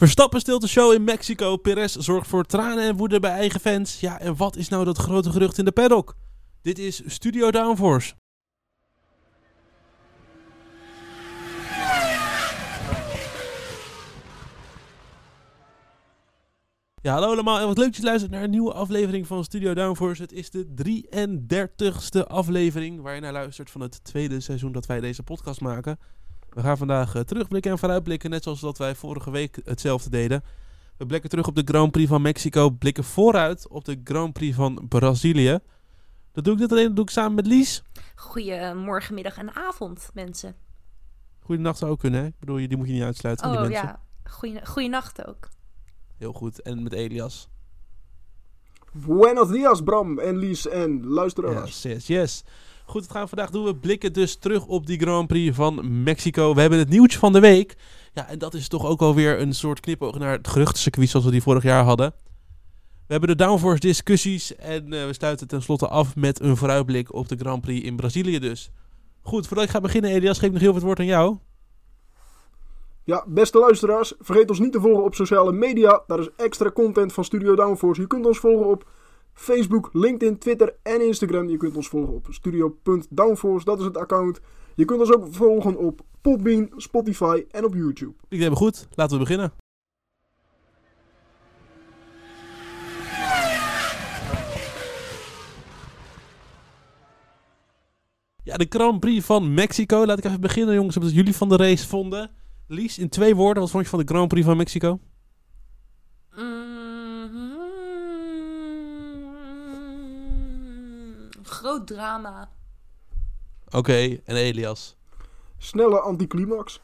Verstappen stilt de show in Mexico. Perez zorgt voor tranen en woede bij eigen fans. Ja, en wat is nou dat grote gerucht in de paddock? Dit is Studio Downforce. Ja, hallo allemaal en wat leuk dat je luistert naar een nieuwe aflevering van Studio Downforce. Het is de 33ste aflevering waar je naar luistert van het tweede seizoen dat wij deze podcast maken. We gaan vandaag uh, terugblikken en vooruitblikken, net zoals dat wij vorige week hetzelfde deden. We blikken terug op de Grand Prix van Mexico, blikken vooruit op de Grand Prix van Brazilië. Dat doe ik dit alleen, dat doe ik samen met Lies. Goedemorgen, middag en avond, mensen. Goedenacht zou ook kunnen, hè? Ik bedoel, die moet je niet uitsluiten. Oh die mensen. ja, Goeie, goeienacht ook. Heel goed. En met Elias. Buenos dias, Bram en Lies en luisteraars. Yes, yes, yes. Goed, wat gaan we vandaag doen? We blikken dus terug op die Grand Prix van Mexico. We hebben het nieuwtje van de week. Ja, en dat is toch ook alweer een soort knipoog naar het geruchtencircuit zoals we die vorig jaar hadden. We hebben de downforce discussies en uh, we sluiten tenslotte af met een vooruitblik op de Grand Prix in Brazilië dus. Goed, voordat ik ga beginnen Elias, geef ik nog heel veel het woord aan jou. Ja, beste luisteraars, vergeet ons niet te volgen op sociale media. Daar is extra content van Studio Downforce. Je kunt ons volgen op Facebook, LinkedIn, Twitter en Instagram. Je kunt ons volgen op studio.downforce, dat is het account. Je kunt ons ook volgen op Podbean, Spotify en op YouTube. Ik denk goed, laten we beginnen. Ja, de Grand Prix van Mexico. Laat ik even beginnen, jongens, wat jullie van de race vonden. Lies, in twee woorden, wat vond je van de Grand Prix van Mexico? Mm-hmm. Groot drama. Oké, okay, en Elias? Snelle anticlimax.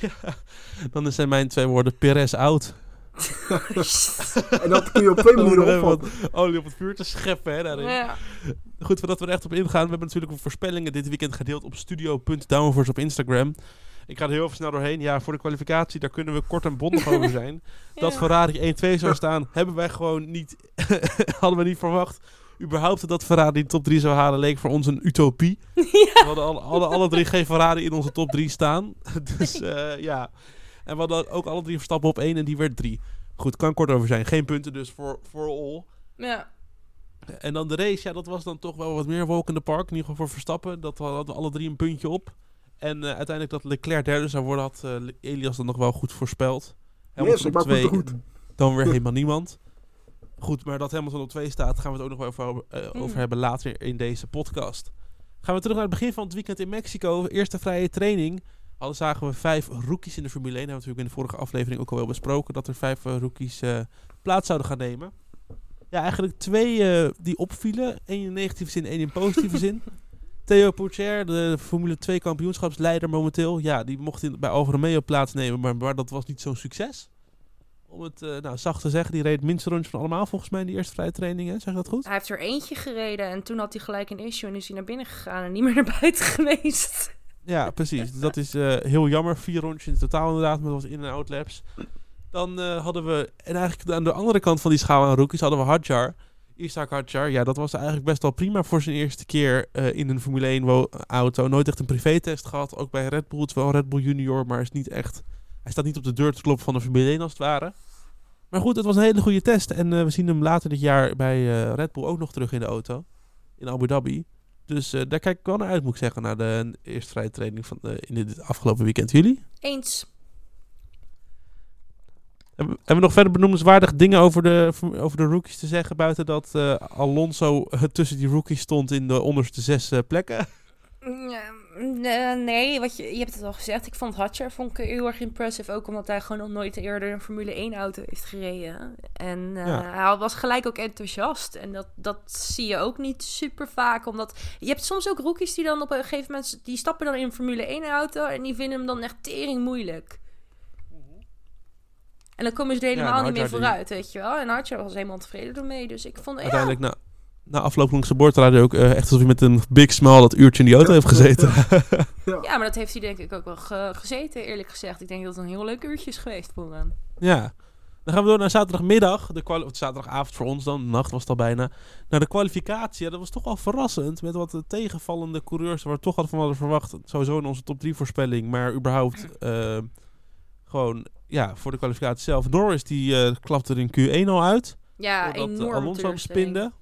ja, dan zijn mijn twee woorden Perez oud. en dat kun je op twee manieren opvatten. Olie op het vuur te scheppen, hè, daarin. Ja. Goed, voordat we er echt op ingaan, we hebben natuurlijk voorspellingen dit weekend gedeeld op studio.downforce op Instagram. Ik ga er heel even snel doorheen. Ja, voor de kwalificatie, daar kunnen we kort en bondig over zijn. Dat Ferrari 1-2 zou staan, hebben wij gewoon niet, hadden we niet verwacht. Überhaupt dat Ferrari de top 3 zou halen, leek voor ons een utopie. Ja. We hadden alle, alle, alle, drie geen Ferrari in onze top 3 staan. dus uh, ja. En we hadden ook alle drie Verstappen op 1 en die werd 3. Goed, kan kort over zijn. Geen punten dus voor, voor all. Ja. En dan de race, ja, dat was dan toch wel wat meer walk in the park. In ieder geval voor Verstappen. Dat hadden alle drie een puntje op. En uh, uiteindelijk dat Leclerc derde zou worden, had uh, Elias dan nog wel goed voorspeld. Hamilton yes, op twee, goed. dan weer helemaal niemand. Goed, maar dat Hamilton op 2 staat, gaan we het ook nog wel over, uh, over hebben later in deze podcast. Gaan we terug naar het begin van het weekend in Mexico. Eerste vrije training. Al zagen we vijf rookies in de Formule 1. Dat hebben we natuurlijk in de vorige aflevering ook al wel besproken. Dat er vijf rookies plaats zouden gaan nemen. Ja, eigenlijk twee die opvielen. Eén in negatieve zin, één in positieve zin. Theo Pourchaire, de Formule 2 kampioenschapsleider momenteel. Ja, die mocht in, bij Alfa Romeo plaatsnemen, maar, maar dat was niet zo'n succes. Om het uh, nou, zacht te zeggen, die reed het minste rondje van allemaal volgens mij in die eerste vrije training. Hè? Zeg dat goed? Hij heeft er eentje gereden en toen had hij gelijk een issue en is hij naar binnen gegaan en niet meer naar buiten geweest. Ja, precies. dat is uh, heel jammer. Vier rondjes in totaal inderdaad, maar dat was in- en out-laps. Dan uh, hadden we, en eigenlijk aan de andere kant van die schaal aan rookies hadden we Hadjar. Isaac Hadjar, ja, dat was eigenlijk best wel prima voor zijn eerste keer uh, in een Formule 1 auto. Nooit echt een privétest gehad. Ook bij Red Bull, het wel Red Bull Junior, maar is niet echt. Hij staat niet op de deur te kloppen van de Formule 1 als het ware. Maar goed, het was een hele goede test. En uh, we zien hem later dit jaar bij uh, Red Bull ook nog terug in de auto. In Abu Dhabi. Dus daar kijk ik wel naar uit, moet ik zeggen, naar de eerste vrije training van in dit afgelopen weekend. Jullie? Eens. Hebben we nog verder benoemenswaardige dingen over de, over de rookies te zeggen? Buiten dat Alonso tussen die rookies stond in de onderste zes uh, plekken? nee, wat je, je hebt het al gezegd. Ik vond Hatcher vond ik heel erg impressive. Ook omdat hij gewoon nog nooit eerder een Formule 1 auto heeft gereden. En uh, ja. hij was gelijk ook enthousiast. En dat, dat zie je ook niet super vaak. Omdat je hebt soms ook rookies die dan op een gegeven moment... Die stappen dan in een Formule 1 auto en die vinden hem dan echt tering moeilijk. En dan komen ze er helemaal ja, niet meer vooruit, die... weet je wel. En Hartje was helemaal tevreden ermee. Dus ik vond... Uiteindelijk, ja. na, na afloop langs de boordradio ook uh, echt alsof hij met een big smile dat uurtje in die auto heeft gezeten. ja. ja, maar dat heeft hij denk ik ook wel ge gezeten, eerlijk gezegd. Ik denk dat het een heel leuk uurtje is geweest voor hem. Ja. Dan gaan we door naar zaterdagmiddag. De of zaterdagavond voor ons dan. Nacht was het al bijna. Naar de kwalificatie. Ja, dat was toch wel verrassend. Met wat tegenvallende coureurs. Waar we toch hadden van hadden verwacht. Sowieso in onze top 3 voorspelling. Maar überhaupt... Uh, gewoon ja, voor de kwalificatie zelf. Norris die uh, klapte er in Q1 al uit. Ja, enorm Alonso hem spinde.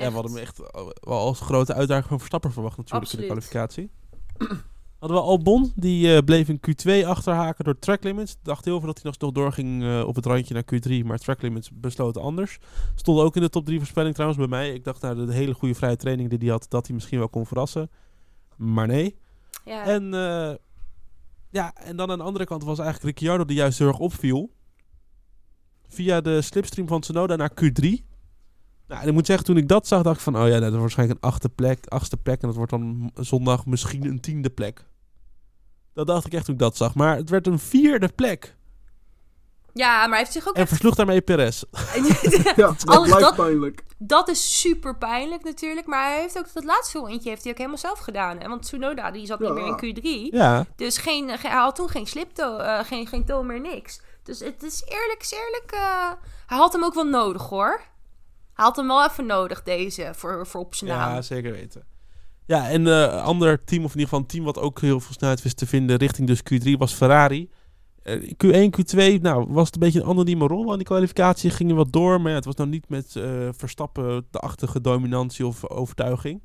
Ja, we hadden hem echt eh, wel als grote uitdaging van Verstappen verwacht natuurlijk in de kwalificatie. Hadden we Albon, die eh, bleef in Q2 achterhaken door track limits. Dacht heel veel dat hij nog nog doorging eh, op het randje naar Q3, maar track limits besloten anders. Stond ook in de top 3 voorspelling trouwens bij mij. Ik dacht na de hele goede vrije training die hij had, dat hij misschien wel kon verrassen. Maar nee. Ja. En, eh, ja, en dan aan de andere kant was eigenlijk Ricciardo die juist heel erg opviel. Via de slipstream van Tsunoda naar Q3. Nou, en ik moet zeggen, toen ik dat zag, dacht ik van... Oh ja, dat is waarschijnlijk een achtste plek, achtste plek. En dat wordt dan zondag misschien een tiende plek. Dat dacht ik echt toen ik dat zag. Maar het werd een vierde plek. ja, maar hij heeft zich ook En echt... versloeg daarmee Perez. Ja, dat Alles dat- pijnlijk. dat is super pijnlijk natuurlijk. Maar hij heeft ook dat laatste eentje heeft hij ook helemaal zelf gedaan. Hè? Want Tsunoda die zat Ja. niet meer in Q3. Ja, Dus geen, ge- hij had toen geen slipto, eh, geen, geen toon meer, niks. Dus het is eerlijk, is eerlijk. eh, hij had hem ook wel nodig hoor. Hij had hem wel even nodig, deze, voor, voor op zijn naam. ja zeker weten. Ja, en een ander team, of in ieder geval een team wat ook heel veel snelheid wist te vinden richting dus Q3, was Ferrari. Eh, Q1, Q2, nou, was het een beetje een anonieme rol aan die kwalificatie. Ging er wat door, maar ja, het was nou niet met eh, Verstappen de achtige dominantie of overtuiging.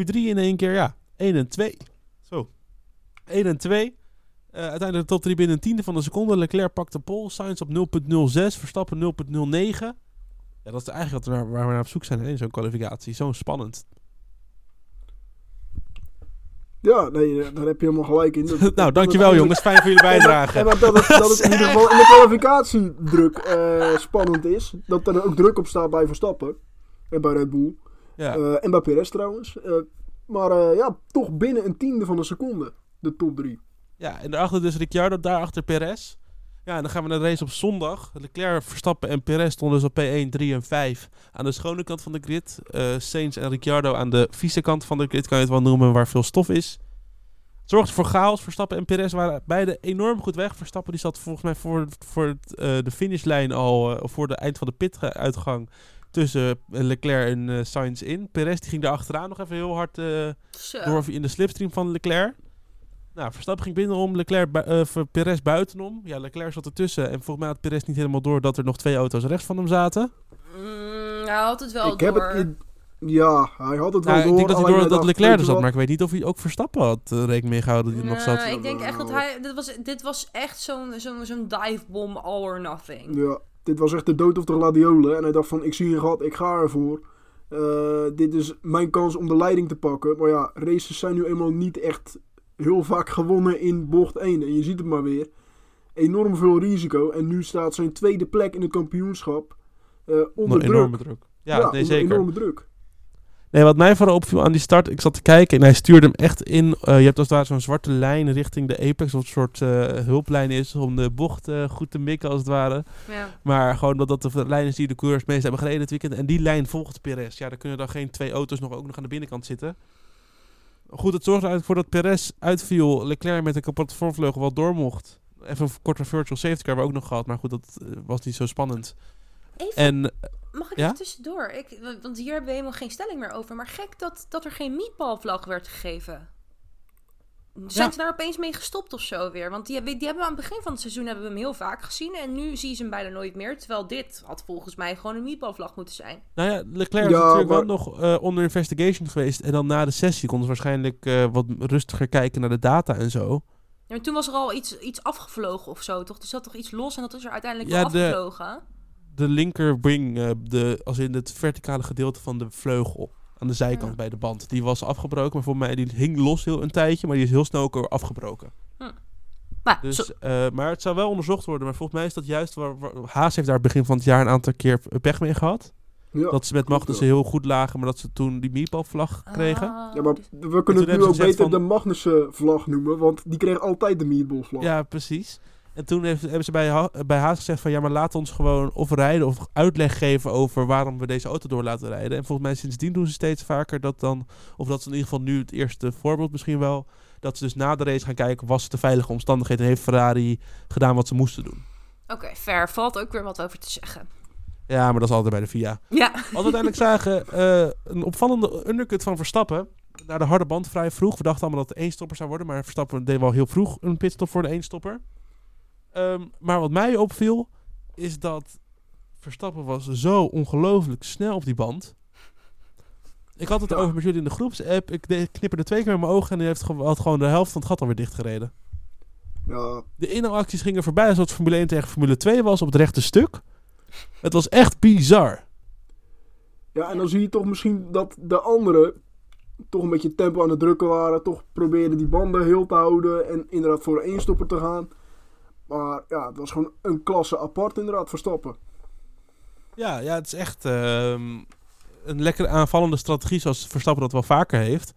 Q3 in één keer, ja, 1 en 2. Zo. 1 en 2. Eh, uiteindelijk de top 3 binnen een tiende van de seconde. Leclerc pakte pole, Sainz op 0.06, Verstappen 0.09. Ja, dat is eigenlijk wat we waar we naar op zoek zijn in zo'n kwalificatie. Zo spannend. Ja, nee, eh, daar heb je helemaal gelijk in. Dat- nou, dat dankjewel jongens. Fijn voor jullie bijdrage. En dat, dat, het, dat het in ieder geval in de kwalificatiedruk eh spannend is. Dat er ook druk op staat bij Verstappen. En bij Red Bull. Ja. Eh, en bij Perez trouwens. Maar ja, toch binnen een tiende van een seconde. De top 3. ja, en daarachter dus Ricciardo, daarachter Perez. Ja, en dan gaan we naar de race op zondag. Leclerc, Verstappen en Perez stonden dus op P1, 3 en 5 aan de schone kant van de grid. Eh Sainz en Ricciardo aan de vieze kant van de grid, kan je het wel noemen, waar veel stof is. Het zorgde voor chaos. Verstappen en Perez waren beide enorm goed weg. Verstappen die zat volgens mij voor, voor het, eh, de finishlijn al, of voor de eind van de pituitgang tussen Leclerc en Sainz in. Perez die ging daar achteraan nog even heel hard door in de slipstream van Leclerc. Nou, Verstappen ging binnenom, Leclerc bui- eh, voor Perez buitenom. Ja, Leclerc zat ertussen. En volgens mij had Perez niet helemaal door dat er nog twee auto's rechts van hem zaten. Mm, hij had het wel Ik heb het... in- Ja, hij had het wel Nou, door. ik denk dat hij door dat Leclerc er je zat, maar ik weet niet of hij ook Verstappen had eh, rekening mee gehouden dat hij nog Nee, zat. ik denk echt dat Nou. hij... Dit was, dit was echt zo'n zo'n zo'n divebom all or nothing. Ja, dit was echt de dood of de gladiolen. En hij dacht van, ik zie een gat, ik ga ervoor. Eh, dit is mijn kans om de leiding te pakken. Maar ja, races zijn nu eenmaal niet echt heel vaak gewonnen in bocht 1. En je ziet het maar weer. Enorm veel risico. En nu staat zijn tweede plek in het kampioenschap eh, onder druk. enorme druk. Ja, nee, zeker. enorme druk. Nee, wat mij vooral opviel aan die start, ik zat te kijken en hij stuurde hem echt in. eh, je hebt als het ware zo'n zwarte lijn richting de apex, wat een soort eh, hulplijn is om de bocht eh, goed te mikken als het ware. Ja. Maar gewoon dat dat de lijn is die de coureurs meest hebben gereden dit weekend. En die lijn volgt Perez. Ja, dan kunnen dan geen twee auto's nog ook nog aan de binnenkant zitten. Goed, het zorgde eigenlijk voor dat Perez uitviel. Leclerc met een kapotte voorvleugel wel door mocht. Even een korte virtual safety car hebben we ook nog gehad. Maar goed, dat eh, was niet zo spannend. Even, En mag ik ja? even tussendoor? Ik, want hier hebben we helemaal geen stelling meer over. Maar gek dat, dat er geen meatball-vlag werd gegeven. Zijn Ja. ze daar opeens mee gestopt of zo weer? Want die, hebben- die hebben we aan het begin van het seizoen hebben we hem heel vaak gezien. En nu zie je ze hem bijna nooit meer. Terwijl dit had volgens mij gewoon een meatball-vlag moeten zijn. Nou ja, Leclerc Ja, is natuurlijk maar- wel nog eh, onder investigation geweest. En dan na de sessie konden ze waarschijnlijk eh, wat rustiger kijken naar de data en zo. Ja, maar toen was er al iets, iets afgevlogen of zo, toch? Er zat toch iets los en dat is er uiteindelijk Ja, wel de- afgevlogen? De linker wing, eh, de, als in het verticale gedeelte van de vleugel aan de zijkant Ja. bij de band, die was afgebroken. Maar voor mij die hing los heel een tijdje, maar die is heel snel ook weer afgebroken. Maar, Dus, zo, eh, maar het zou wel onderzocht worden. Maar volgens mij is dat juist waar, waar- Haas heeft daar begin van het jaar een aantal keer pech mee gehad. Ja. dat ze met Magnussen heel goed lagen, maar dat ze toen die kregen. Ah, Ja, maar dus- we kunnen het nu ook beter van- de Magnussen-vlag noemen, want die kreeg altijd de meatball-vlag. Ja, precies. En toen heeft, hebben ze bij, Ha- bij Haas gezegd van ja, maar laat ons gewoon of rijden of uitleg geven over waarom we deze auto door laten rijden. En volgens mij sindsdien doen ze steeds vaker dat dan, of dat ze in ieder geval nu het eerste voorbeeld misschien wel, dat ze dus na de race gaan kijken, was het de veilige omstandigheden, heeft Ferrari gedaan wat ze moesten doen. Oké, fair. Valt ook weer wat over te zeggen. Ja, maar dat is altijd bij de FIA. Ja. Wat we uiteindelijk zagen, eh, een opvallende undercut van Verstappen. Naar de harde band vrij vroeg. We dachten allemaal dat het één stopper zou worden. Maar Verstappen deed wel heel vroeg een pitstop voor de één stopper. Ehm, maar wat mij opviel, is dat Verstappen was zo ongelooflijk snel op die band. Ik had het Ja. over met jullie in de groepsapp. Ik de- knipperde twee keer met mijn ogen en hij heeft ge- had gewoon de helft van het gat alweer dichtgereden. Ja, De inhaalacties gingen voorbij alsof het Formule 1 tegen Formule 2 was op het rechte stuk. Het was echt bizar. ja, en dan zie je toch misschien dat de anderen toch een beetje tempo aan het drukken waren. Toch probeerden die banden heel te houden en inderdaad voor één stopper te gaan. Maar ja, het was gewoon een klasse apart inderdaad, Verstappen. Ja, ja het is echt ehm, een lekker aanvallende strategie zoals Verstappen dat wel vaker heeft.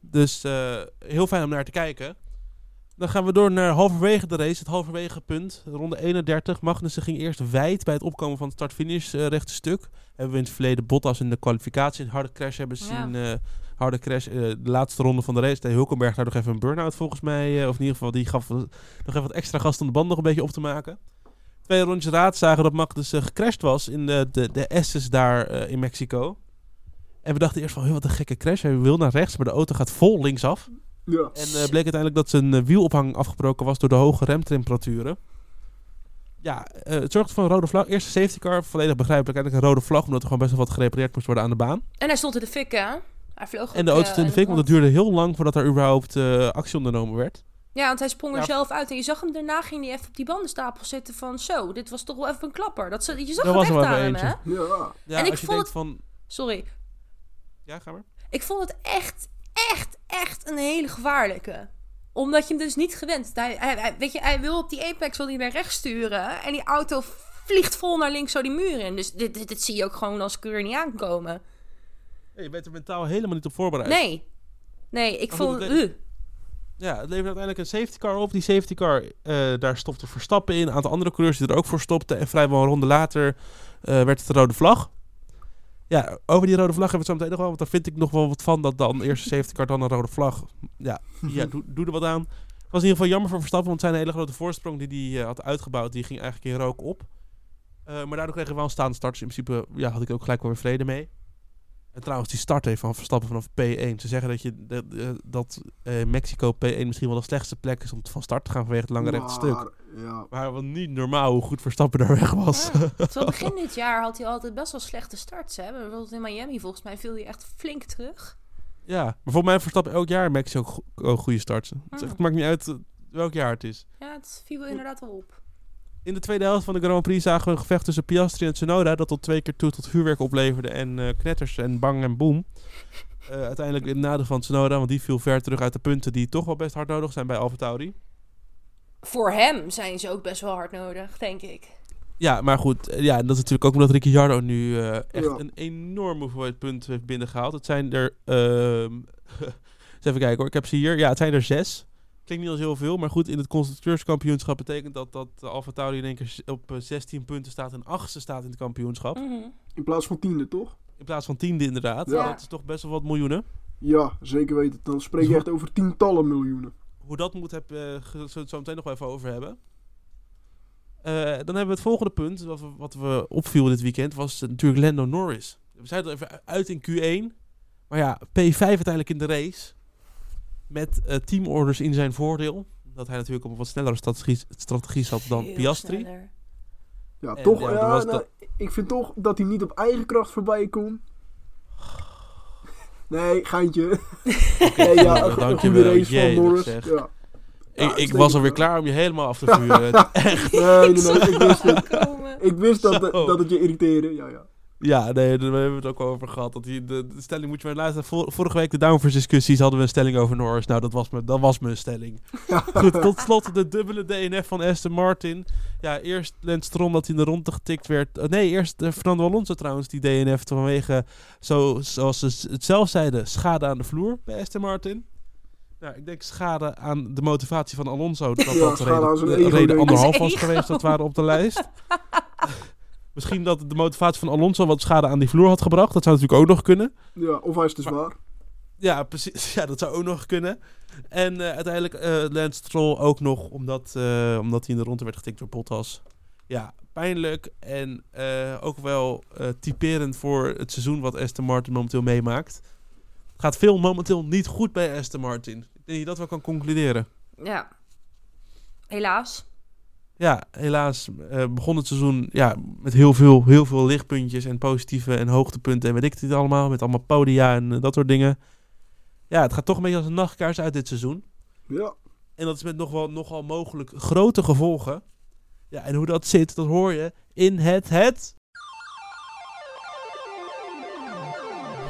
Dus eh, heel fijn om naar te kijken. Dan gaan we door naar halverwege de race, het halverwege punt, ronde 31. Magnussen ging eerst wijd bij het opkomen van het start-finish eh, rechte stuk. Hebben we in het verleden Bottas in de kwalificatie een harde crash hebben Ja. zien. eh, harde crash, eh, de laatste ronde van de race. De Hulkenberg daar nog even een burn-out volgens mij. eh, of in ieder geval, die gaf nog even wat extra gas om de band nog een beetje op te maken. Twee rondjes raad zagen dat Magnussen gecrashed was in de, de, de S's daar eh, in Mexico. En we dachten eerst van, "Huh, wat een gekke crash. Hij wil naar rechts, maar de auto gaat vol linksaf. Ja, En eh, bleek uiteindelijk dat zijn eh, wielophang afgebroken was door de hoge remtemperaturen. Ja, eh, het zorgde voor een rode vlag. Eerste safety car, volledig begrijpelijk. Eigenlijk een rode vlag, omdat er gewoon best wel wat gerepareerd moest worden aan de baan. En hij stond in de fik, hè? Hij vloog En de auto eh, stond in de fik, want het grond. duurde heel lang voordat er überhaupt eh, actie ondernomen werd. Ja, want hij sprong er Ja. zelf uit. En je zag hem daarna, ging hij even op die bandenstapel zitten van... Zo, dit was toch wel even een klapper. Dat, ze- je zag Dat het was echt wel aan hem, hè? ja. Ja, En ik als je vond denkt van... Sorry. Ja, ga maar. Ik vond het echt, echt, echt een hele gevaarlijke. Omdat je hem dus niet gewend. Hij, hij, hij- weet je, hij wil op die apex wil hij naar rechts sturen. En die auto vliegt vol naar links zo die muur in. Dus dit, dit, dit zie je ook gewoon als keur niet aankomen. Je bent er mentaal helemaal niet op voorbereid. Nee. Nee, ik Maar vond goed, het... het- uh. Ja, het levert uiteindelijk een safety car op. Die safety car, eh, daar stopte Verstappen in. Een aantal andere coureurs die er ook voor stopten. En vrijwel een ronde later eh, werd het de rode vlag. Ja, over die rode vlag hebben we het zo meteen nog wel. Want daar vind ik nog wel wat van. Dat dan eerst een safety car, dan een rode vlag. Ja, ja doe, doe er wat aan. Het was in ieder geval jammer voor Verstappen. Want zijn hele grote voorsprong die hij eh, had uitgebouwd, die ging eigenlijk in rook op. Eh, maar daardoor kregen we wel een staande start. Dus in principe ja, had ik ook gelijk wel weer vrede mee. En trouwens, die start heeft van Verstappen vanaf P1. Ze zeggen dat, je, dat, eh, dat eh, Mexico P1 misschien wel de slechtste plek is om van start te gaan vanwege het lange rechte stuk. Maar, Ja, Maar wat niet normaal hoe goed Verstappen daar weg was. Ja. Terwijl begin dit jaar had hij altijd best wel slechte starts. Hè? Bijvoorbeeld in Miami volgens mij viel hij echt flink terug. ja, maar volgens mij Verstappen elk jaar in Mexico go- ook goede starts. Het, is echt- Mm. het maakt niet uit eh, welk jaar het is. Ja, het viel inderdaad wel op. In de tweede helft van de Grand Prix zagen we een gevecht tussen Piastri en Tsunoda... dat tot twee keer toe tot vuurwerk opleverde en eh, knetters en bang en boom. Eh, uiteindelijk in het nadeel van Tsunoda, want die viel ver terug uit de punten... die toch wel best hard nodig zijn bij AlphaTauri. Voor hem zijn ze ook best wel hard nodig, denk ik. Ja, maar goed. eh, Ja, dat is natuurlijk ook omdat Ricciardo nu eh, echt Ja. een enorme hoeveelheid punten heeft binnengehaald. Het zijn er... ehm eens even kijken hoor. Ik heb ze hier. Ja, het zijn er zes. Klinkt niet als heel veel, maar goed. In het constructeurskampioenschap betekent dat dat Alfa Tauri in één keer op eh, 16 punten staat en achtste staat in het kampioenschap. Mhm. in plaats van tiende, toch? In plaats van tiende inderdaad. Ja. Dat is toch best wel wat miljoenen. Ja, zeker weten. Dan spreek je echt over tientallen miljoenen. Hoe dat moet, heb, eh, zullen we het zo meteen nog wel even over hebben. Eh, dan hebben we het volgende punt, wat we, wat we opviel dit weekend, was eh, natuurlijk Lando Norris. We zijn er even uit in Q1. Maar ja, P5 uiteindelijk in de race. Met eh, teamorders in zijn voordeel. Dat hij natuurlijk op een wat snellere strategie, strategie zat dan Veel Piastri. sneller. Ja, En toch. ja, Ja, was nou, dat- Ik vind toch dat hij niet op eigen kracht voorbij kon. Nee, geintje. nee, ja, een, een dankjewel. Jee, Norris. zeg. Ja. Ik, Ja, ik was alweer klaar om je helemaal af te vuren. Echt. Nee, nee, nee, ik wist het. Ik wist dat, dat het je irriteerde. Ja, ja. Ja, nee, daar hebben we het ook over gehad. Dat die, de, de stelling moet je maar luisteren. Vor- vorige week de downforce discussies hadden we een stelling over Norris. Nou, dat was, me, dat was mijn stelling. Goed, tot slot de dubbele DNF van Aston Martin. Ja, eerst Lance Stroll dat hij in de ronde getikt werd. Eh, nee, eerst eh, Fernando Alonso trouwens die DNF vanwege, zo, zoals ze het zelf zeiden, schade aan de vloer bij Aston Martin. Nou, ik denk schade aan de motivatie van Alonso. Dat Ja, dat reden, reden anderhalf was geweest. Dat waren op de lijst. Misschien dat de motivatie van Alonso wat schade aan die vloer had gebracht. Dat zou natuurlijk ook nog kunnen. ja, of hij is te zwaar. Ja, precies. Ja, dat zou ook nog kunnen. En eh, uiteindelijk eh Lance Stroll ook nog, omdat, eh, omdat hij in de ronde werd getikt door Bottas. Ja, pijnlijk en eh, ook wel eh, typerend voor het seizoen wat Aston Martin momenteel meemaakt. Het gaat veel momenteel niet goed bij Aston Martin. Ik denk dat je dat wel kan concluderen. Ja. Helaas. Ja, helaas uh, begon het seizoen ja, met heel veel, heel veel lichtpuntjes en positieve en hoogtepunten en weet ik het allemaal. Met allemaal podia en dat soort dingen. Ja, het gaat toch een beetje als een nachtkaars uit dit seizoen. Ja. En dat is met nog wel, nogal mogelijk grote gevolgen. Ja, en hoe dat zit, dat hoor je in het het...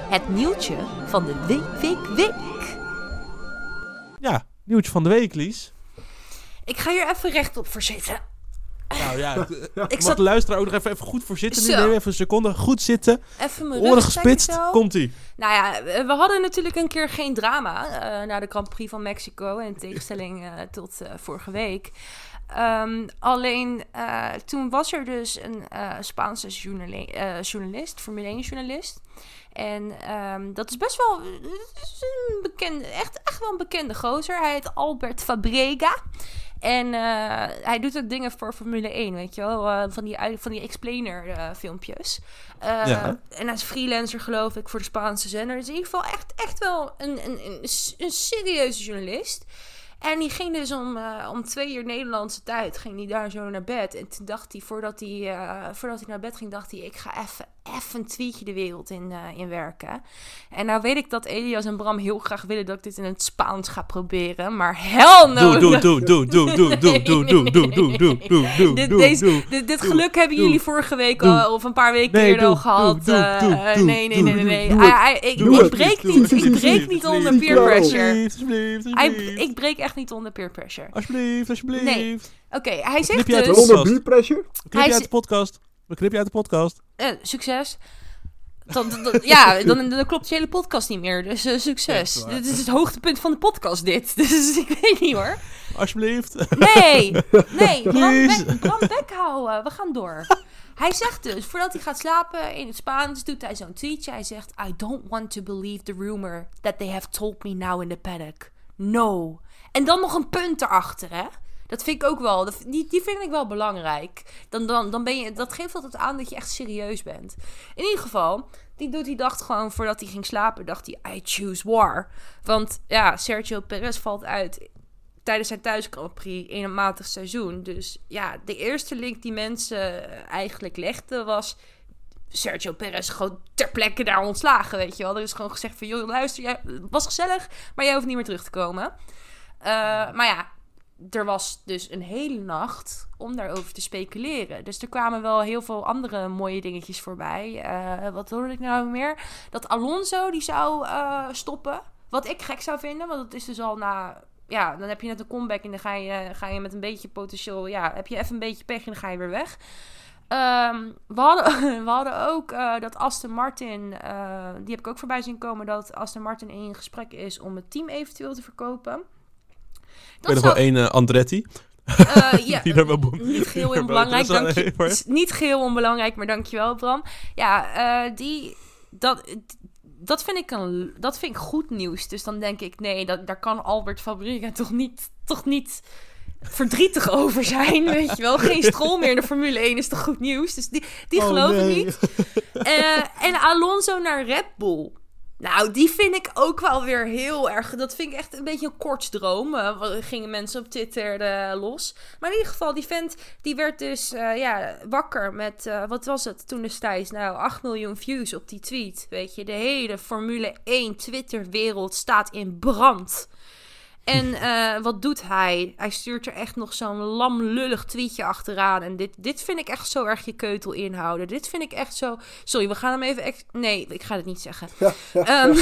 Het nieuwtje van de week, week, week. Ja, nieuwtje van de week, Lies. Ik ga hier even rechtop voor zitten. Nou ja, ik, ik zat... de luisteraar ook nog even, even goed voor zitten. Nu neem even een seconde. Goed zitten. Even mijn Oren gespitst. Komt-ie. Nou ja, we hadden natuurlijk een keer geen drama uh, na de Grand Prix van Mexico. In tegenstelling uh, tot uh, vorige week. Um, alleen toen was er dus een Spaanse journali journalist, Formule 1 journalist. En um, dat is best wel is een bekende, echt, echt wel een bekende gozer. Hij heet Albert Fabrega. En uh, hij doet ook dingen voor Formule 1, weet je wel. Uh, van die, van die explainer uh, filmpjes. Ja. En hij is freelancer, geloof ik, voor de Spaanse zender. Dus in ieder geval echt, echt wel een, een, een, een serieuze journalist. En die ging dus om, om twee uur Nederlandse tijd, ging hij daar zo naar bed. En toen dacht hij, voordat hij, voordat hij naar bed ging, dacht hij, ik ga even, even een tweetje de wereld in, uh, in werken. En nou weet ik dat Elias en Bram heel graag willen dat ik dit in het Spaans ga proberen, maar hell no! Doe, doe, doe, doe, doe, doe, doe, doe, doe, doe, doe, doe, doe, dit, deze, dit, dit geluk hebben jullie vorige week al, of een paar weken eerder al gehad. Nee, nee, nee, nee, nee. Ik breek niet, ik breek niet onder peer pressure. Ik breek echt niet onder peer pressure. Alsjeblieft, alsjeblieft. Nee. Oké, hij zegt dus... Onder peer pressure? Knip je uit de podcast. We knip je uit de podcast. Uh, succes. Dan, dan, ja, dan, dan, klopt je hele podcast niet meer. Dus uh, succes. Ja, dit is het hoogtepunt van de podcast, dit. Dus ik weet niet hoor. Alsjeblieft. Nee, nee. Bram bek houden. We gaan door. Hij zegt dus, voordat hij gaat slapen in het Spaans, doet hij zo'n tweetje. Hij zegt, I don't want to believe the rumor that they have told me now in the paddock. No. En dan nog een punt erachter, hè? Dat vind ik ook wel. Die, die vind ik wel belangrijk. Dan, dan, dan ben je, dat geeft altijd aan dat je echt serieus bent. In ieder geval, die doet die dacht gewoon voordat hij ging slapen, dacht hij: I choose war. Want ja, Sergio Perez valt uit tijdens zijn thuis in een matig seizoen. Dus ja, de eerste link die mensen eigenlijk legden was. Sergio Perez gewoon ter plekke daar ontslagen, weet je wel. Er is gewoon gezegd van, joh, luister, jij, was gezellig, maar jij hoeft niet meer terug te komen. Uh, maar ja, er was dus een hele nacht om daarover te speculeren. Dus er kwamen wel heel veel andere mooie dingetjes voorbij. Uh, wat hoorde ik nou meer? Dat Alonso die zou uh, stoppen. Wat ik gek zou vinden, want dat is dus al na... Ja, dan heb je net een comeback en dan ga je, ga je met een beetje potentieel... Ja, heb je even een beetje pech en dan ga je weer weg. Um, we, hadden, ook uh, dat Aston Martin, die heb ik ook voorbij zien komen, dat Aston Martin in gesprek is om het team eventueel te verkopen. Dat ik weet nog wel één uh, Andretti. Uh, ja, die wel niet geheel onbelangrijk. Dank niet geheel onbelangrijk, maar dankjewel Bram. Ja, uh, die... Dat, dat vind ik een, dat vind ik goed nieuws. Dus dan denk ik, nee, dat, daar kan Albert Fabrika toch niet, toch niet verdrietig over zijn, weet je wel. Geen strol meer in de Formule 1 is toch goed nieuws. Dus die, die oh, geloof ik niet. Uh, en Alonso naar Red Bull. Nou, die vind ik ook wel weer heel erg. Dat vind ik echt een beetje een kortsdroom. Uh, gingen mensen op Twitter uh, los. Maar in ieder geval, die vent die werd dus uh, ja, wakker met. wat was het toen destijds? Nou, 8 miljoen views op die tweet. Weet je, de hele Formule 1 Twitter-wereld staat in brand. En uh, wat doet hij? Hij stuurt er echt nog zo'n lamlullig tweetje achteraan. En dit, dit vind ik echt zo erg je keutel inhouden. Dit vind ik echt zo... Sorry, we gaan hem even... Nee, ik ga het niet zeggen. Um,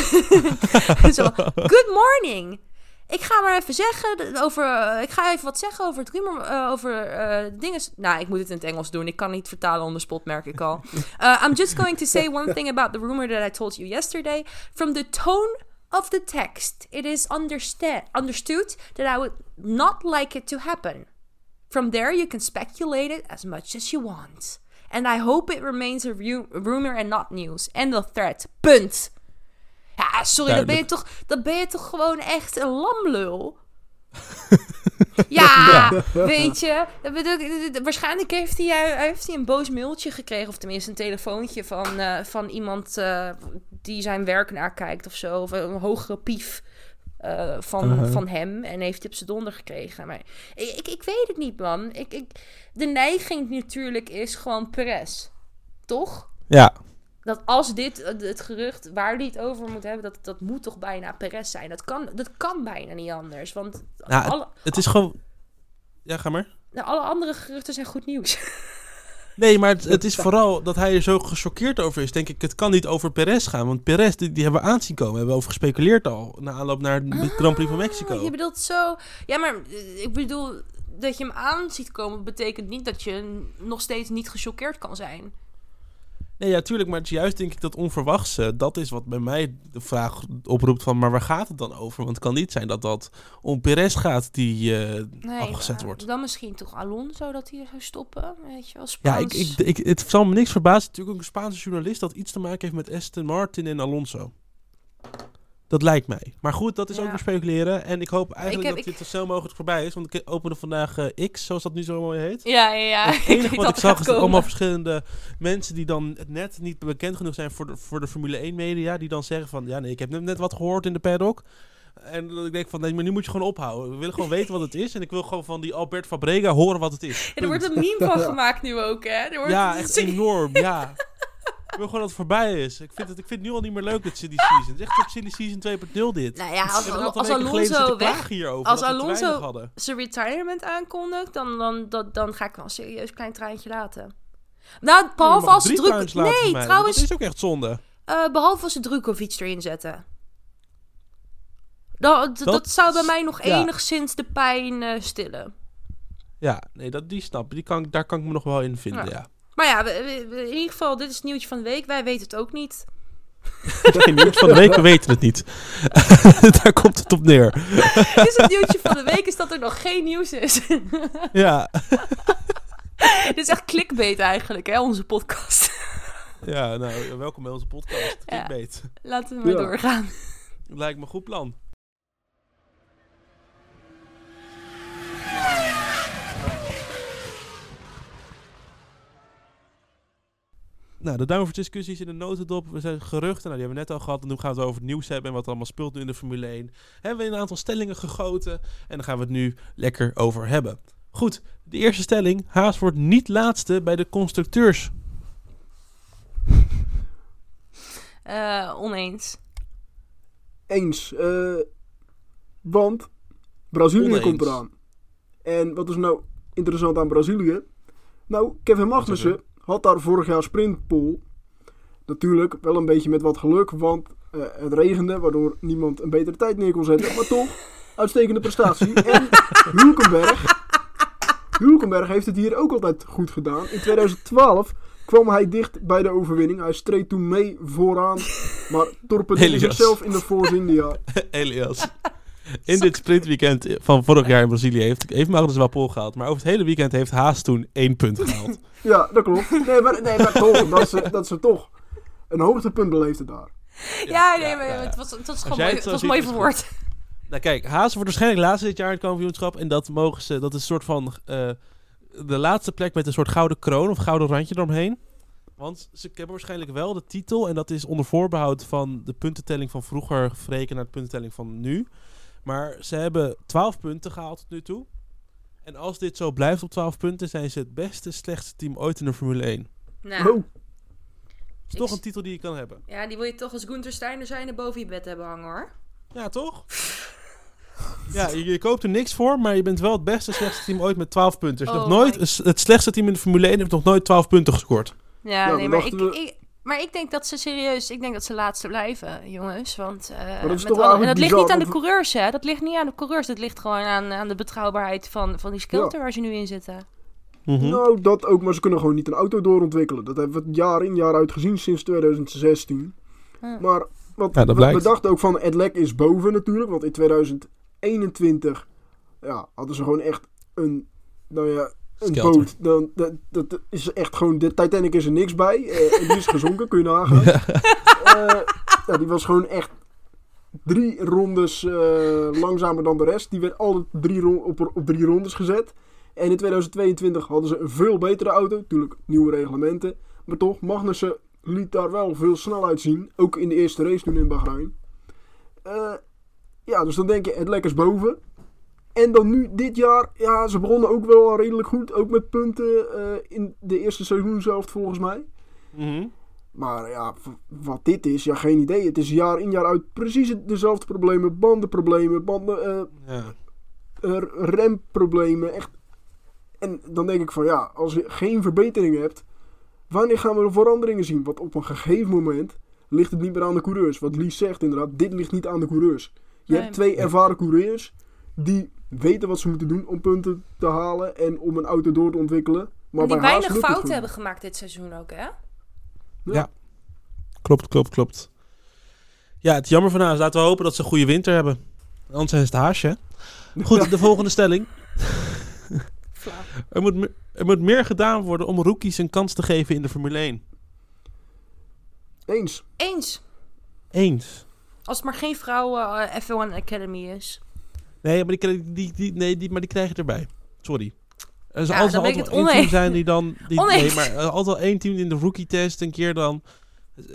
zo, good morning. Ik ga maar even zeggen over... Uh, ik ga even wat zeggen over het rumor... Uh, over dingen... Nou, ik moet het in het Engels doen. Ik kan niet vertalen on the spot, merk ik al. I'm just going to say one thing about the rumor that I told you yesterday. From the tone of the text, it is understood that I would not like it to happen. From there, you can speculate it as much as you want. And I hope it remains a, ru rumor and not news. End of threat. Punt. Ja, sorry, dan ben, je toch, dan ben je toch gewoon echt een lamlul. Ja, weet je. Waarschijnlijk heeft hij, heeft hij een boos mailtje gekregen. Of tenminste een telefoontje van, uh, van iemand uh, die zijn werk nakijkt of zo. Of een hogere pief. eh, van, Uh-huh. van hem. En heeft hij op zijn donder gekregen. Maar ik, ik, ik weet het niet, man. Ik, ik, de neiging natuurlijk is gewoon Perez. Toch? Ja, Dat als dit eh, het gerucht waar hij het over moet hebben, dat, dat moet toch bijna Perez zijn. Dat kan, dat kan bijna niet anders. Want Nou, alle, het is gewoon... Ja, ga maar. nou, alle andere geruchten zijn goed nieuws. Nee, maar het, het is vooral dat hij er zo gechoqueerd over is. Denk ik, het kan niet over Perez gaan. Want Perez, die, die hebben we aanzien komen. Hebben we over gespeculeerd al. Na aanloop naar de Grand Prix van Mexico. Je bedoelt zo... Ja, maar eh, ik bedoel... Dat je hem aan ziet komen, betekent niet dat je nog steeds niet gechoqueerd kan zijn. Nee, ja, tuurlijk. Maar het is juist denk ik dat onverwachte. Dat is wat bij mij de vraag oproept van... Maar waar gaat het dan over? Want het kan niet zijn dat dat om Perez gaat die eh, Nee, afgezet maar wordt. Dan misschien toch Alonso dat hij zou stoppen. Weet je wel, Ja, Spaans. ik, ik, ik, het zal me niks verbazen. Natuurlijk ook een Spaanse journalist dat iets te maken heeft met Aston Martin en Alonso. Dat lijkt mij. Maar goed, dat is Ja. ook weer speculeren. En ik hoop eigenlijk heb- dat ik- dit zo snel mogelijk voorbij is. Want ik opende vandaag eh, X, zoals dat nu zo mooi heet. Ja, ja, ja. Het ik enige wat ik zag is dat allemaal verschillende mensen die dan net niet bekend genoeg zijn voor de, voor de Formule 1 media. Die dan zeggen van, ja nee, ik heb net, net wat gehoord in de paddock. En dat ik denk van, nee, maar nu moet je gewoon ophouden. We willen gewoon weten wat het is. En ik wil gewoon van die Albert Fabrega horen wat het is. Ja, er wordt een meme van gemaakt nu ook, hè? Er wordt Ja, echt enorm, ja. Ik wil gewoon dat het voorbij is. Ik vind het, ik vind het nu al niet meer leuk, het Silly Season. Het is echt op Silly Season 2.0 dit. Nou ja, als, aantal als Alonso weg hierover, als Alonso- zijn retirement aankondigt, dan, dan, dan, dan ga ik wel een serieus klein traantje laten. Nou, behalve als ze druk... Nee, trouwens, Dat is ook echt zonde. eh, behalve als ze Drukovic erin zetten. Dat, dat, Dat- zou bij mij nog ja. enigszins de pijn eh, stillen. Ja, nee, dat, die snap die kan, ik- Daar kan ik me nog wel in vinden, Ja. ja. Maar ja, we- we- we- in ieder geval, dit is het nieuwtje van de week. Wij weten het ook niet. Geen nieuws van de week, we weten het niet. daar komt het op neer. Is het nieuwtje van de week, is dat er nog geen nieuws is. Ja, dit is echt clickbait eigenlijk, hè, onze podcast. ja nou, welkom bij onze podcast. Ja. Clickbait. Laten we maar Ja. doorgaan. Lijkt me een goed plan. Nou, de downforce discussies in de notendop. We zijn geruchten, nou, die hebben we net al gehad. En nu gaan we het over het nieuws hebben en wat er allemaal speelt nu in de Formule 1. Hebben we een aantal stellingen gegoten en daar gaan we het nu lekker over hebben. Goed, de eerste stelling. Haas wordt niet laatste bij de constructeurs. Eh, oneens. Eens. eh, want Brazilië Oneens. komt eraan. En wat is nou interessant aan Brazilië? Nou, Kevin Magnussen had daar vorig jaar sprintpole. Natuurlijk wel een beetje met wat geluk, want eh, het regende, waardoor niemand een betere tijd neer kon zetten. Maar toch, uitstekende prestatie. En Hulkenberg, Hulkenberg heeft het hier ook altijd goed gedaan. In 2012 kwam hij dicht bij de overwinning. Hij streed toen mee vooraan, maar torpedeerde zichzelf in de Force India. Elias. In dit sprintweekend van vorig jaar in Brazilië heeft, heeft Magnus wel pol gehaald. Maar over het hele weekend heeft Haas toen één punt gehaald. Ja, dat klopt. Nee, maar, nee, maar toch, dat ze, dat ze toch een hoogtepunt beleefden daar. Ja, nee, ja, maar ja, ja. het was, het was gewoon mooi, het het zo was mooi verwoord. nou kijk, Haas wordt waarschijnlijk laatste dit jaar in het kampioenschap. En dat mogen ze, dat is een soort van eh, de laatste plek met een soort gouden kroon of gouden randje eromheen. Want ze hebben waarschijnlijk wel de titel. En dat is onder voorbehoud van de puntentelling van vroeger verrekend naar de puntentelling van nu. Maar ze hebben 12 punten gehaald tot nu toe. En als dit zo blijft op 12 punten, zijn ze het beste, slechtste team ooit in de Formule 1. Nou, Oh, is toch een titel die je kan hebben. ja, die wil je toch als Gunther Steiner zijn en boven je bed hebben hangen, hoor. Ja, toch? Ja, je, je koopt er niks voor, maar je bent wel het beste, slechtste team ooit met 12 punten. Is Oh nog nooit, my- het slechtste team in de Formule 1 heeft nog nooit 12 punten gescoord. Ja, Ja, nee, maar ik, dachten we- ik, maar ik denk dat ze serieus, ik denk dat ze laatste blijven, jongens. Want eh, dat is met toch alle- en dat ligt niet aan de coureurs, hè? Dat ligt niet aan de coureurs, dat ligt gewoon aan, aan de betrouwbaarheid van, van die skelter waar ze nu in zitten. Mhm. nou dat ook, maar ze kunnen gewoon niet een auto doorontwikkelen. Dat hebben we het jaar in jaar uit gezien sinds 2016. Hm. Maar wat, Ja, we dachten ook van het lek is boven natuurlijk, want in 2021 ja, hadden ze gewoon echt een, nou ja, een Skelter. boot. Dan, dat, dat is echt gewoon, de Titanic is er niks bij. en die is gezonken, kun je nagaan. Eh, ja, die was gewoon echt drie rondes eh, langzamer dan de rest. Die werd alle drie op, op drie rondes gezet. En in 2022 hadden ze een veel betere auto. Natuurlijk nieuwe reglementen. Maar toch, Magnussen liet daar wel veel snelheid zien. Ook in de eerste race toen in Bahrein. Ja, dus dan denk je het lekkers boven. En dan nu dit jaar, ja, ze begonnen ook wel redelijk goed. Ook met punten eh, in de eerste seizoen zelf volgens mij. Mhm. Maar ja, wat dit is, ja, geen idee. Het is jaar in jaar uit precies dezelfde problemen. Bandenproblemen, banden, eh, Ja. eh, remproblemen. Echt. En dan denk ik van ja, als je geen verbetering hebt, wanneer gaan we de veranderingen zien? Want op een gegeven moment ligt het niet meer aan de coureurs. Wat Lies zegt inderdaad, dit ligt niet aan de coureurs. Je Nee. hebt twee ervaren coureurs die weten wat ze moeten doen om punten te halen en om een auto door te ontwikkelen. Maar En die weinig fouten hebben gemaakt dit seizoen ook, hè? Klopt, klopt, klopt. Ja, het jammer van Haas. Laten we hopen dat ze een goede winter hebben. Anders is het haasje. Goed, de volgende stelling. Er moet, er moet meer gedaan worden om rookies een kans te geven in de Formule 1. Eens. Eens. Eens. Als het maar geen vrouwen eh, F1 Academy is. Nee, maar die, krijg- die, die, nee, die, maar die krijgen erbij. Sorry. Er zal Ja, altijd, altijd wel één team oneens. zijn die dan... Die, Oneens. nee, maar er altijd wel één team in de rookie test een keer dan...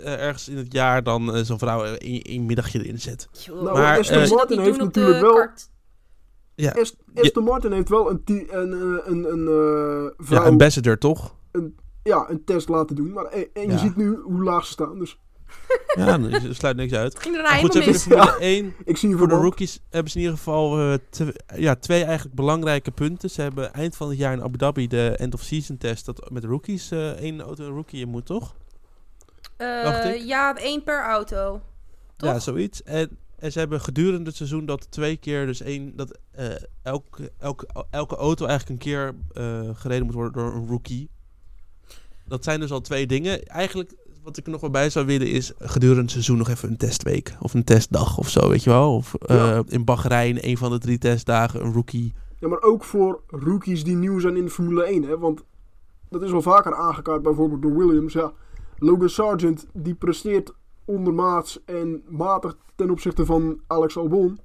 eh, ergens in het jaar dan eh, zo'n vrouw een, een middagje erin zet. Nou, Maar, Aston eh, Martin heeft doen op de natuurlijk wel... kart. Ja, Est- Aston Martin heeft wel een, een, een, een, vrouw, ja ja, ambassador toch? een test laten doen. Maar, en en je Ja. ziet nu hoe laag ze staan. Dus Ja, er sluit niks uit. Ging er nou goed, ze helemaal hebben in de mis. Formule 1 ik zie je Voor de rookies hebben ze in ieder geval eh, ja, twee eigenlijk belangrijke punten. Ze hebben eind van het jaar in Abu Dhabi de end-of-season test. Dat met rookies eh één auto een rookie in moet, toch? Eh, ik. ja, één per auto. Toch? Ja, zoiets. En, en ze hebben gedurende het seizoen dat twee keer, dus één, dat eh, elke, elke, elke auto eigenlijk een keer eh, gereden moet worden door een rookie. Dat zijn dus al twee dingen. Eigenlijk, wat ik er nog wel bij zou willen is gedurende het seizoen nog even een testweek. Of een testdag of zo, weet je wel. Of eh, in Bahrein, een van de drie testdagen, een rookie. Ja, maar ook voor rookies die nieuw zijn in de Formule 1. Hè? Want dat is wel vaker aangekaart, bijvoorbeeld door Williams. Ja, Logan Sargent die presteert ondermaats en matig ten opzichte van Alex Albon.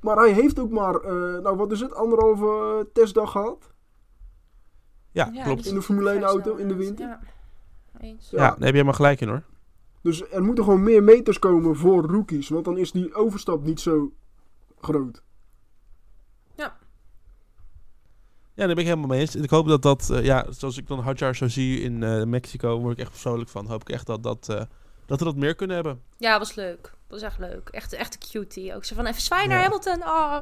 Maar hij heeft ook maar, eh, nou wat is het, anderhalve testdag gehad. Ja, Ja, klopt. In de Formule 1 vrij auto in de winter. Ja, eens. Ja, Ja. daar heb je helemaal gelijk in hoor. Dus er moeten gewoon meer meters komen voor rookies. Want dan is die overstap niet zo groot. Ja, daar ben ik helemaal mee eens. En ik hoop dat dat, eh, ja, zoals ik dan Hadjar zo zie in eh, Mexico, word ik echt vrolijk van. Hoop ik echt dat, dat, eh, dat we dat meer kunnen hebben. Ja, was leuk. Was echt leuk. Echt, echt een cutie. Ook zo van even zwaaien naar Ja. Hamilton. Oh,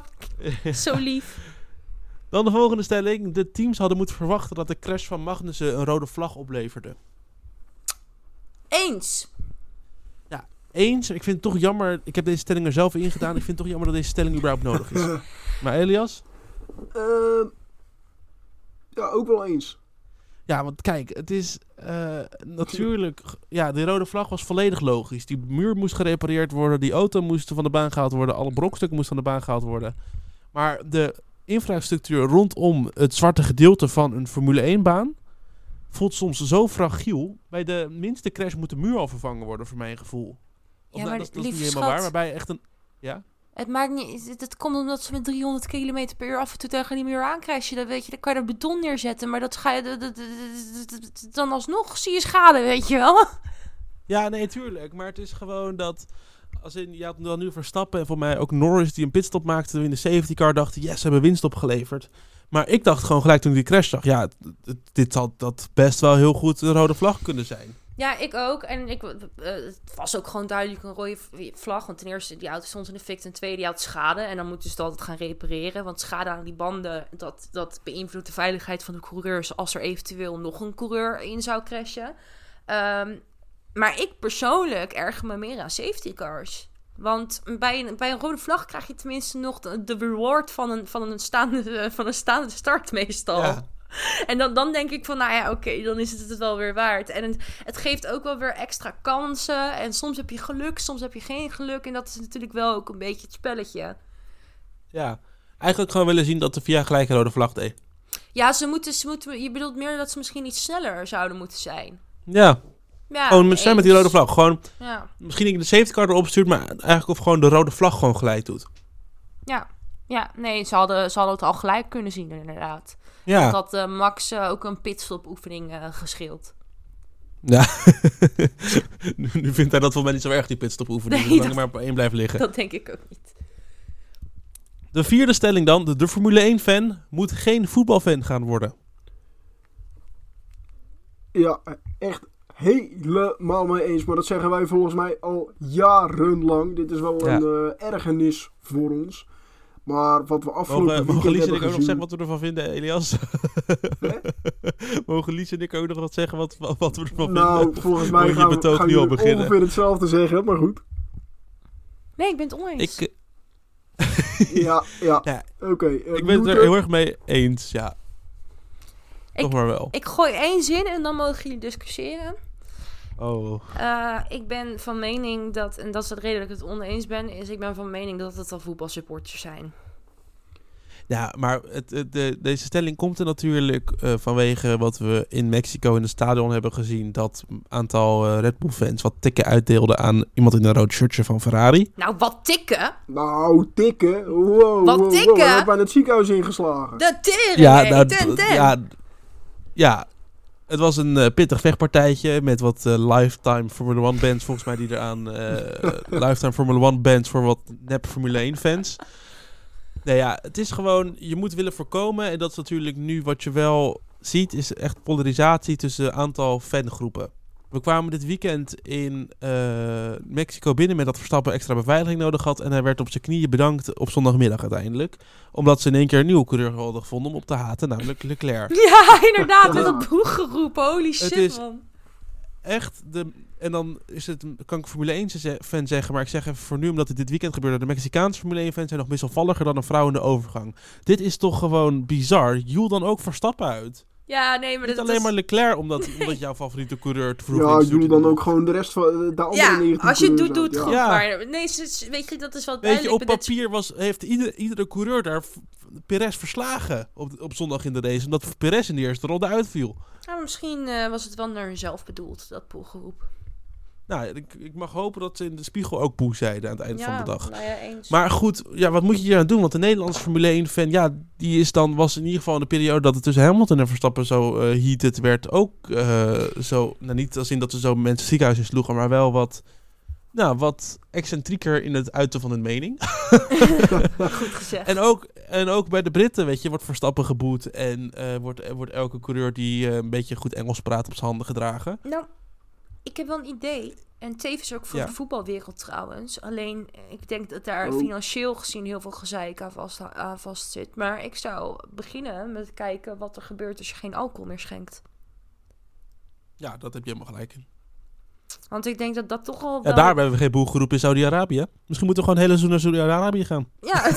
zo lief. Dan de volgende stelling. De teams hadden moeten verwachten dat de crash van Magnussen een rode vlag opleverde. Eens. Eens, ik vind het toch jammer. Ik heb deze stelling er zelf in gedaan. Ik vind het toch jammer dat deze stelling überhaupt nodig is. Maar Elias? Ehm, ja, ook wel eens. Ja, want kijk, het is eh, natuurlijk... Ja, de rode vlag was volledig logisch. Die muur moest gerepareerd worden. Die auto moest van de baan gehaald worden. Alle brokstukken moesten van de baan gehaald worden. Maar de infrastructuur rondom het zwarte gedeelte van een Formule 1-baan... voelt soms zo fragiel. Bij de minste crash moet de muur al vervangen worden, voor mijn gevoel. Of, Ja, nou, maar dat, dat is niet helemaal waar, maar bij echt een... Ja? Het maakt niet... Het, komt omdat ze met 300 km per uur af en toe tegen die muur aankrijgen. Dan weet je, dan kan je er beton neerzetten. Maar dat ga je... dat- dat- dat- dat- dat- Dan alsnog zie je schade, weet je wel. Ja, nee, tuurlijk. Maar het is gewoon dat... Als in, je had dan nu Verstappen en voor mij ook Norris die een pitstop maakte in de safety car. Dachten, yes, ze hebben winst opgeleverd. Maar ik dacht gewoon gelijk toen ik die crash zag. Ja, dit had dat best wel heel goed een rode vlag kunnen zijn. Ja, ik ook. En ik, eh, het was ook gewoon duidelijk een rode vlag. Want ten eerste, die auto stond in de fik. Ten tweede, die had schade. En dan moeten ze het altijd gaan repareren. Want schade aan die banden, dat, dat beïnvloedt de veiligheid van de coureurs... als er eventueel nog een coureur in zou crashen. Ehm, maar ik persoonlijk erger me meer aan safety cars. Want bij een, bij een rode vlag krijg je tenminste nog de, de reward van een, van, een staande, van een staande start meestal. Ja. En dan, dan denk ik van, nou ja, oké, dan is het het wel weer waard. En het, het geeft ook wel weer extra kansen. En soms heb je geluk, soms heb je geen geluk. En dat is natuurlijk wel ook een beetje het spelletje. ja. Eigenlijk gewoon willen zien dat de VIA gelijk een rode vlag deed. Ja, ze moeten, ze moeten, je bedoelt meer dat ze misschien iets sneller zouden moeten zijn. Ja, Ja, gewoon met, zijn met die rode vlag. Gewoon Ja, misschien niet de safety car erop stuurt, maar eigenlijk of gewoon de rode vlag gewoon gelijk doet. ja. Ja, nee, ze hadden, ze hadden het al gelijk kunnen zien inderdaad. Ja. Dat had eh, Max eh, ook een pitstop oefening eh gescheeld. Ja. nu, nu vindt hij dat voor mij niet zo erg, die pitstop oefening. Nee, zolang dat- hij maar op één blijft liggen. Dat denk ik ook niet. De vierde stelling dan. De, de Formule 1-fan moet geen voetbalfan gaan worden. Ja, echt helemaal mee eens. Maar dat zeggen wij volgens mij al jarenlang. Dit is wel Ja. een eh, ergernis voor ons. Maar wat we afgelopen Mogen, mogen Lies en ik ook nog zeggen wat we ervan vinden, Elias? mogen Lies en ik ook nog wat zeggen wat, wat, we ervan Nou, vinden? volgens Moet mij je gaan, we- betoog gaan nu al beginnen? ongeveer hetzelfde zeggen, maar goed. Nee, ik ben het oneens. Ik, Ja, ja. Ja, Oké. eh, ik ben het er heel erg mee eens, ja. Ik- Toch maar wel. Ik gooi één zin en dan mogen jullie discussiëren. Oh. Eh, ik ben van mening dat, en dat is de reden dat ik het oneens ben, is ik ben van mening dat het al voetbalsupporters zijn. Ja, maar het, het- de, deze stelling komt er natuurlijk eh, vanwege wat we in Mexico in het stadion hebben gezien. Dat een aantal eh, Red Bull fans wat tikken uitdeelden aan iemand in een rood shirtje van Ferrari. Nou, wat tikken? Nou, tikken. Wow, Wat wow, tikken? Wow, dan heb ik bijna het ziekenhuis ingeslagen. De tering, Ja, nou, ten, d- ten. ja, ja, het was een eh, pittig vechtpartijtje met wat eh, lifetime Formula 1 bands volgens mij die eraan... eh lifetime Formula 1 bands voor wat nep Formule 1 fans. Nee ja, het is gewoon, je moet willen voorkomen en dat is natuurlijk nu wat je wel ziet, is echt polarisatie tussen een aantal fangroepen. We kwamen dit weekend in eh, Mexico binnen met dat Verstappen extra beveiliging nodig had. En hij werd op zijn knieën bedankt op zondagmiddag uiteindelijk. Omdat ze in één keer een nieuwe coureur hadden gevonden om op te haten, namelijk Leclerc. Ja, inderdaad, met dat boeggeroep. Holy shit, is- man. Echt, de, en dan is het, kan ik Formule 1 ze- fan zeggen, maar ik zeg even voor nu, omdat het dit weekend gebeurde. De Mexicaanse Formule 1 fans zijn nog wisselvalliger dan een vrouw in de overgang. Dit is toch gewoon bizar. Joel dan ook Verstappen uit. Ja, nee, maar Niet dat alleen maar Leclerc, omdat, omdat jouw favoriete coureur te vroeg Ja, doe dan ook gewoon de rest van eh, de andere Ja, 19 als je het doet, doe het goed. ja. Maar nee, weet je, dat is wel Weet je, op maar papier was, heeft iedere, iedere coureur daar Perez verslagen op, op zondag in de race. Omdat Perez in de eerste ronde uitviel. Nou, misschien eh, was het wel naar hunzelf bedoeld, dat boeggeroep. Nou, ik, ik mag hopen dat ze in de spiegel ook boe zeiden aan het eind van de dag. nou ja, eens. Maar goed, ja, wat moet je hier aan doen? Want de Nederlandse Formule 1-fan, ja, die is dan, was in ieder geval in de periode dat het tussen Hamilton en Verstappen zo eh heated werd, ook eh, zo, nou niet als in dat ze zo mensen ziekenhuis in sloegen, maar wel wat, nou, wat excentrieker in het uiten van hun mening. Goed gezegd. En ook, en ook bij de Britten, weet je, wordt Verstappen geboet en eh, wordt, wordt elke coureur die een beetje goed Engels praat op zijn handen gedragen. Nou, ik heb wel een idee. En tevens ook voor Ja. de voetbalwereld trouwens. Alleen, eh, ik denk dat daar Oh. financieel gezien heel veel gezeik aan vast, aan vast zit. Maar ik zou beginnen met kijken wat er gebeurt als je geen alcohol meer schenkt. Ja, dat heb je helemaal gelijk in. Want ik denk dat dat toch al Ja, wel... daar hebben we geen boelgeroep in Saudi-Arabië. Misschien moeten we gewoon een hele seizoen naar Saudi-Arabië gaan. Ja,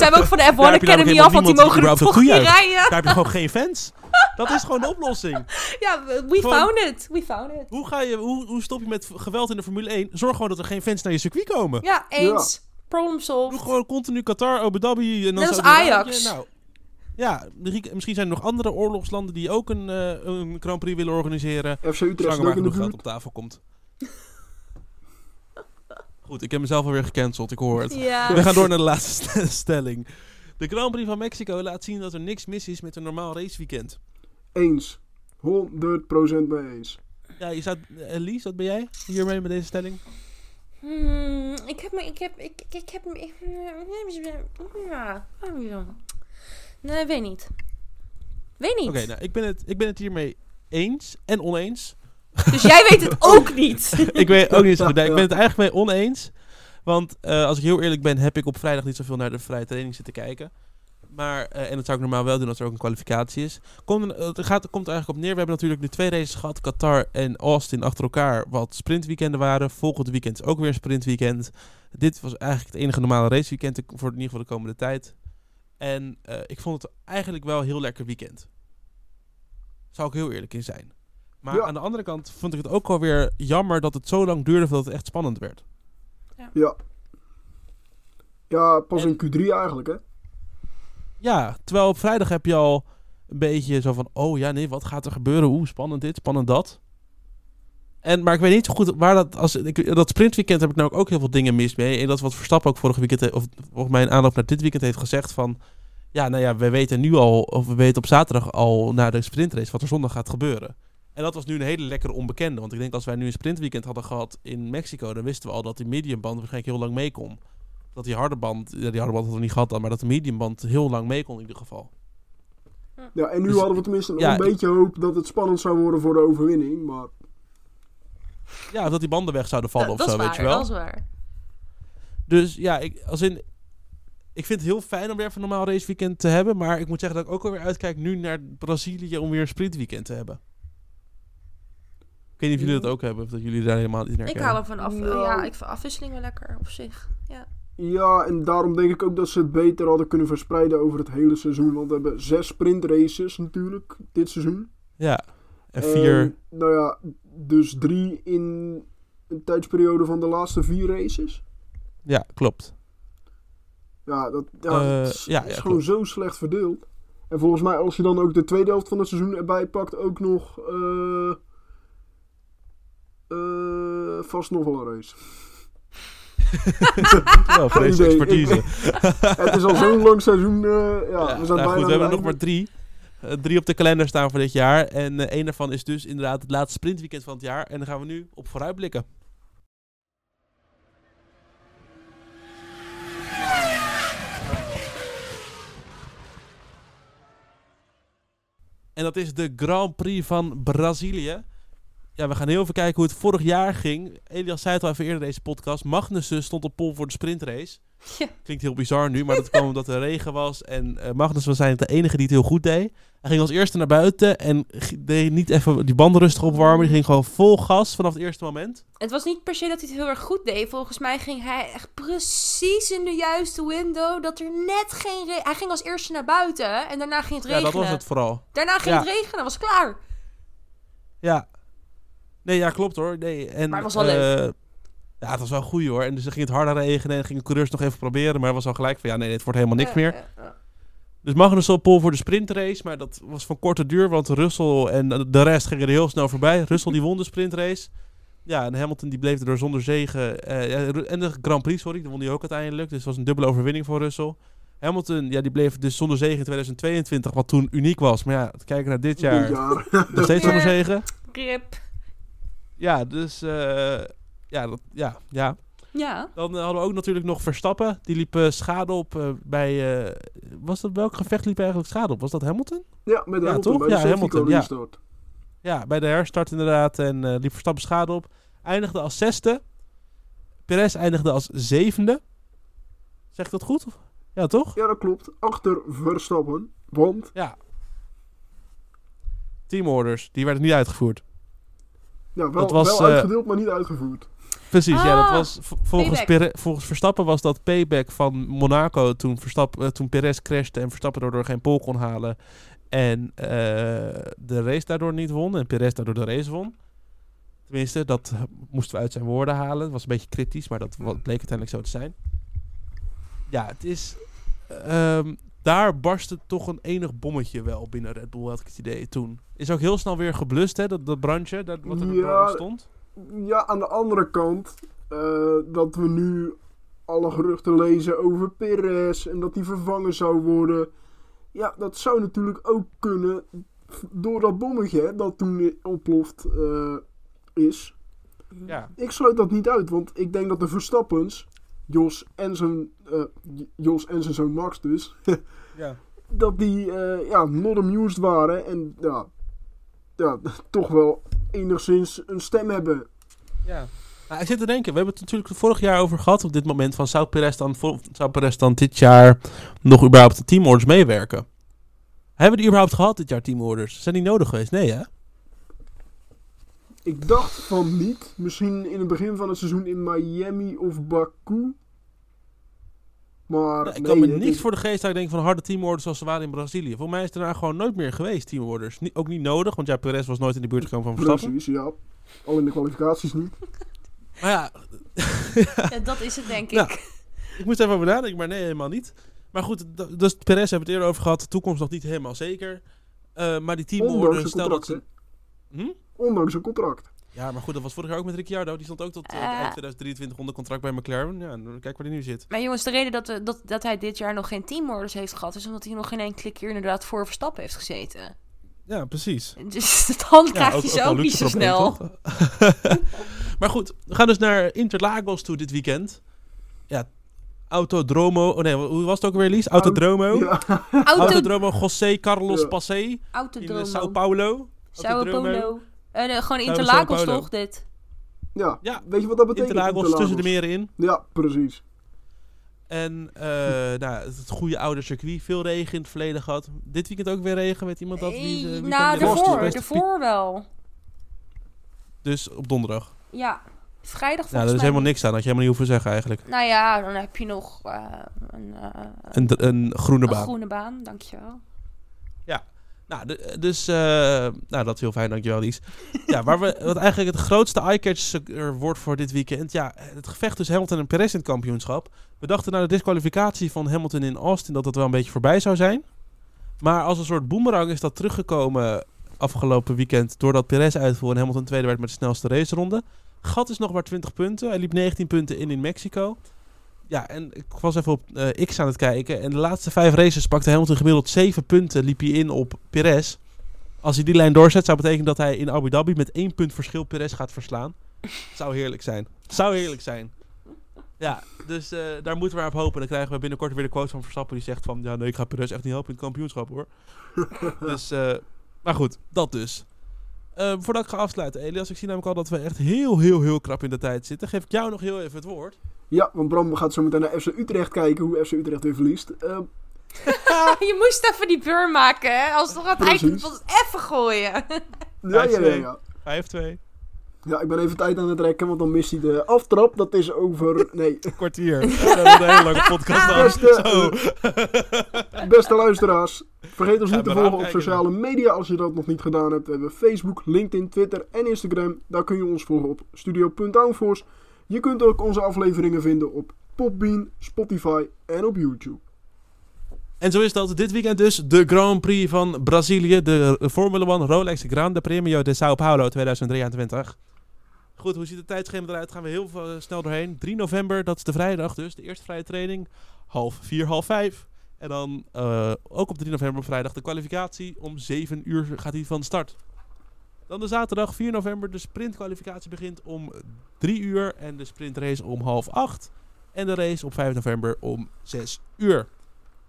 zijn we ook van de F1 Daar heb je Academy af, want die mogen er toch niet rijden. Daar heb je gewoon geen fans. Dat is gewoon de oplossing. Ja, we Gewoon- found it. We found it. Hoe, ga je, hoe, hoe stop je met geweld in de Formule 1? Zorg gewoon dat er geen fans naar je circuit komen. Ja, eens. Problem Doe solved. gewoon continu Qatar, Abu Dhabi en dan Net als. Ajax. Nou, ja, misschien zijn er nog andere oorlogslanden die ook een, eh, een Grand Prix willen organiseren. FC Utrecht Zolang er ook maar in de genoeg geld op tafel komt. Goed, ik heb mezelf alweer gecanceld, ik hoor het. Ja. We gaan door naar de laatste st- stelling. De Grand Prix van Mexico laat zien dat er niks mis is met een normaal raceweekend. Eens. 100% mee eens. Ja, je staat, Elise, wat ben jij hiermee met deze stelling? Hmm, ik heb me, ik heb, ik, ik, ik heb me, ik, ja, nee, weet niet. Weet niet. Oké, nou, ik ben, het, ik ben het hiermee eens en oneens. Dus jij weet het ook niet. ik weet ook niet zo goed. Nee, ik ben het eigenlijk mee oneens. Want eh, als ik heel eerlijk ben, heb ik op vrijdag niet zoveel naar de vrije training zitten kijken. Maar, eh, en dat zou ik normaal wel doen als er ook een kwalificatie is. Komt, er- het gaat, komt er eigenlijk op neer. We hebben natuurlijk nu twee races gehad. Qatar en Austin achter elkaar. Wat sprintweekenden waren. Volgend weekend is ook weer een sprintweekend. Dit was eigenlijk het enige normale raceweekend voor in ieder geval de komende tijd. En eh, ik vond het eigenlijk wel een heel lekker weekend. Zou ik heel eerlijk in zijn. Maar Ja. aan de andere kant vond ik het ook alweer jammer dat het zo lang duurde voordat het echt spannend werd. Ja. Ja, pas En- in Q3 eigenlijk, hè? Ja, terwijl op vrijdag heb je al een beetje zo van... Oh ja, nee, wat gaat er gebeuren? Oeh, spannend dit, spannend dat. En, maar ik weet niet zo goed waar dat... Als, ik, dat sprintweekend heb ik nou ook heel veel dingen mis mee. En dat wat Verstappen ook vorige weekend... Of volgens mij in aanloop naar dit weekend heeft gezegd van... Ja, nou ja, we weten nu al... Of we weten op zaterdag al na de sprintrace wat er zondag gaat gebeuren. En dat was nu een hele lekkere onbekende. Want ik denk als wij nu een sprintweekend hadden gehad in Mexico... dan wisten we al dat die mediumband waarschijnlijk heel lang mee kon. dat die harde band, ja, die harde band hadden we niet gehad dan, maar dat de mediumband heel lang mee kon in ieder geval. Ja, en nu Dus- hadden we tenminste nog ja, een beetje hoop dat het spannend zou worden voor de overwinning. Maar Ja, of dat die banden weg zouden vallen dat, of dat zo, weet je wel. dat is waar. Dus ja, ik, als in, ik vind het heel fijn om weer even een normaal raceweekend te hebben. Maar ik moet zeggen dat ik ook alweer uitkijk nu naar Brazilië om weer een sprintweekend te hebben. Ik weet niet of jullie dat ook hebben, of dat jullie daar helemaal niet naar Ik hou ervan af. Ja, ik vind afwisseling wel lekker op zich. Ja. ja, en daarom denk ik ook dat ze het beter hadden kunnen verspreiden over het hele seizoen. Want we hebben zes sprintraces natuurlijk dit seizoen. Ja, en vier... En, nou ja, dus drie in een tijdsperiode van de laatste vier races. Ja, klopt. Ja, dat ja, Eh, is, ja, is ja, gewoon klopt. zo slecht verdeeld. En volgens mij, als je dan ook de tweede helft van het seizoen erbij pakt, ook nog eh, eh, vast nog wel een race. Wel, idee. expertise. het is al zo'n lang seizoen. ja, Ja, we zijn nou bijna goed, we hebben er nog maar drie. Eh, drie op de kalender staan voor dit jaar. En eh één daarvan is dus inderdaad het laatste sprintweekend van het jaar. En daar gaan we nu op vooruitblikken. En dat is de Grand Prix van Brazilië. Ja, we gaan heel even kijken hoe het vorig jaar ging. Elias zei het al even eerder in deze podcast. Magnussen stond op pol voor de sprintrace. Ja. Klinkt heel bizar nu, maar dat kwam omdat er regen was. En eh Magnus was zijn de enige die het heel goed deed. Hij ging als eerste naar buiten en deed niet even die banden rustig opwarmen. Die ging gewoon vol gas vanaf het eerste moment. Het was niet per se dat hij het heel erg goed deed. Volgens mij ging hij echt precies in de juiste window. Dat er net geen re- Hij ging als eerste naar buiten en daarna ging het Ja, regenen. dat was het vooral. Daarna ging Ja. het regenen, was klaar. Ja. Nee, ja, klopt hoor. Nee, en, Maar het was wel leuk. eh, Ja, het was wel goed hoor. En dus dan ging het harder regenen en gingen de coureurs nog even proberen. Maar het was al gelijk van ja, nee, dit wordt helemaal niks meer. Dus Magnus op pol voor de sprintrace, maar dat was van korte duur, want Russell en de rest gingen er heel snel voorbij. Russell die won de sprintrace. Ja, en Hamilton die bleef er zonder zegen. eh, en de Grand Prix, sorry, die won hij ook uiteindelijk. Dus het was een dubbele overwinning voor Russell. Hamilton, ja, die bleef dus zonder zegen in 2022, wat toen uniek was. Maar ja, kijken naar dit jaar, nog steeds zonder zegen. Grip. Ja, dus eh, ja, dat, ja, ja. Ja. Dan eh, hadden we ook natuurlijk nog Verstappen. Die liep eh, schade op eh, bij... eh, was dat welk gevecht liep eigenlijk schade op? Was dat Hamilton? Ja, met Ja, Hamilton toch? bij de Ja, Hamilton, ja. Ja, bij de herstart inderdaad. En eh, liep Verstappen schade op. Eindigde als zesde. Perez eindigde als zevende. Zeg ik dat goed? Ja, toch? Ja, dat klopt. Achter Verstappen. Want, Ja. Teamorders, die werden niet uitgevoerd. Ja, wel, Dat was, wel eh, uitgedeeld, maar niet uitgevoerd. Precies, ja, dat Ah, was volgens, volgens Verstappen was dat payback van Monaco toen, Verstappen, eh, toen Perez crashte en Verstappen daardoor geen pole kon halen. En eh, de race daardoor niet won en Perez daardoor de race won. Tenminste, dat moesten we uit zijn woorden halen. Het was een beetje kritisch, maar dat bleek uiteindelijk zo te zijn. Ja, het is... ehm, daar barstte toch een enig bommetje wel binnen Red Bull, had ik het idee toen. Is ook heel snel weer geblust, hè, dat, dat brandje, dat, wat er Ja. stond. Ja, aan de andere kant, eh, dat we nu alle geruchten lezen over Perez en dat hij vervangen zou worden. Ja, dat zou natuurlijk ook kunnen door dat bommetje hè, dat toen ontploft eh, is. Ja, Ik sluit dat niet uit, want ik denk dat de Verstappens, Jos en zijn, eh, Jos en zijn zoon Max dus, ja. dat die eh, ja, not amused waren en ja, ja, toch wel enigszins een stem hebben. Ja. Nou, ik zit te denken, we hebben het natuurlijk vorig jaar over gehad op dit moment van zou Perez dan, zou Perez dan dit jaar nog überhaupt de teamorders meewerken? Hebben we die überhaupt gehad dit jaar teamorders? Zijn die nodig geweest? Nee hè? Ik dacht van niet. Misschien in het begin van het seizoen in Miami of Baku. Maar Ja, ik nee, kan me niks is- voor de geest uit denken van harde teamorders zoals ze waren in Brazilië. Voor mij is er daarna gewoon nooit meer geweest teamorders. Niet, ook niet nodig, want ja, Perez was nooit in de buurt gekomen van Verstappen. Precies, ja. Al in de kwalificaties niet. Maar ja, Ja, dat is het denk ik. Nou, Ik moest even over nadenken, maar nee, helemaal niet. Maar goed, dus Perez hebben we het eerder over gehad. De toekomst nog niet helemaal zeker. Eh, maar die teamorders, stel dat ze... Hm? Ondanks een contract. Ja, maar goed, dat was vorig jaar ook met Ricciardo. Die stond ook tot eh, Eh. eind 2023 onder contract bij McLaren. Ja, en kijk waar hij nu zit. Maar jongens, de reden dat, we, dat, dat hij dit jaar nog geen teamorders heeft gehad... is omdat hij nog geen enkele keer inderdaad voor Verstappen heeft gezeten. Ja, precies. Dus dan Ja, krijg je ze wel ook een niet zo snel. maar goed, we gaan dus naar Interlagos toe dit weekend. Ja, Autodromo. Oh nee, hoe was het ook weer, Lies? Autodromo. Ja. Autodromo José Carlos Ja. Passé in eh, Autodromo. Sao Paulo. Sao. Paulo. Eh, nee, gewoon Interlagos toch, dit? ja. Ja, Weet je wat dat betekent? Interlagos tussen de meren in. Ja, precies. En eh, nou, het goede oude circuit. Veel regen in het verleden gehad. Dit weekend ook weer regen. Weet iemand dat? Wie, wie nou, daarvoor, daarvoor wel. Dus op donderdag. Ja, vrijdag Nou, volgens daar is mij. helemaal niks aan. Dat je helemaal niet hoeven zeggen eigenlijk. Nou ja, dan heb je nog eh, een, eh, Een, een groene een baan. groene baan, dankjewel. Nou, dus, eh, nou, dat is heel fijn, dankjewel Lies. ja, waar we, wat eigenlijk het grootste eye-catcher wordt voor dit weekend. Ja, het gevecht tussen Hamilton en Perez in het kampioenschap. We dachten na de disqualificatie van Hamilton in Austin dat dat wel een beetje voorbij zou zijn. Maar als een soort boemerang is dat teruggekomen afgelopen weekend. Doordat Perez uitvoer en Hamilton tweede werd met de snelste racerronde. Gat is nog maar 20 punten. Hij liep 19 punten in in Mexico. Ja, en ik was even op eh, X aan het kijken. En de laatste vijf races pakte Hamilton gemiddeld 7 punten. Liep hij in op Perez. Als hij die lijn doorzet, zou betekenen dat hij in Abu Dhabi met één punt verschil Perez gaat verslaan. Zou heerlijk zijn. Zou heerlijk zijn. Ja, dus eh, daar moeten we maar op hopen. Dan krijgen we binnenkort weer de quote van Verstappen die zegt van... Ja, nee, ik ga Perez echt niet helpen in het kampioenschap, hoor. dus, eh, maar goed, dat dus. Eh, voordat ik ga afsluiten, Elias, ik zie namelijk al dat we echt heel, heel, heel krap in de tijd zitten. Geef ik jou nog heel even het woord. Ja, want Bram gaat zo meteen naar FC Utrecht kijken hoe FC Utrecht weer verliest. Eh, je moest even die burn maken, hè? Als toch aan het eind was even gooien. ja, ja, ja, ja. 5-2. Ja, ik ben even tijd aan het rekken, want dan mist hij de aftrap. Dat is over... Nee, Kwartier. Ja, dat wordt een hele lange podcast dan. Beste- Zo. beste luisteraars. Vergeet ons niet te volgen op sociale media als je dat nog niet gedaan hebt. We hebben Facebook, LinkedIn, Twitter en Instagram. Daar kun je ons volgen op studio.downforce. Je kunt ook onze afleveringen vinden op Popbean, Spotify en op YouTube. En zo is dat dit weekend dus de Grand Prix van Brazilië. De Formule 1 Rolex Grande Premio de Sao Paulo 2023. Goed, hoe ziet het tijdschema eruit? Gaan we heel eh, snel doorheen. 3 november, dat is de vrijdag dus. De eerste vrije training. Half 4, half 5. En dan eh, ook op 3 november vrijdag de kwalificatie. Om 7 uur gaat hij van start. Dan de zaterdag 4 november. De sprintkwalificatie begint om 3 uur. En de sprintrace om half 8. En de race op 5 november om 6 uur.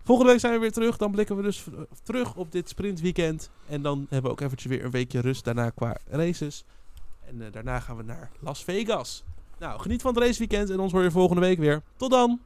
Volgende week zijn we weer terug. Dan blikken we dus terug op dit sprintweekend. En dan hebben we ook eventjes weer een weekje rust daarna qua races. En eh, daarna gaan we naar Las Vegas. Nou, geniet van het raceweekend en ons hoor je volgende week weer. Tot dan!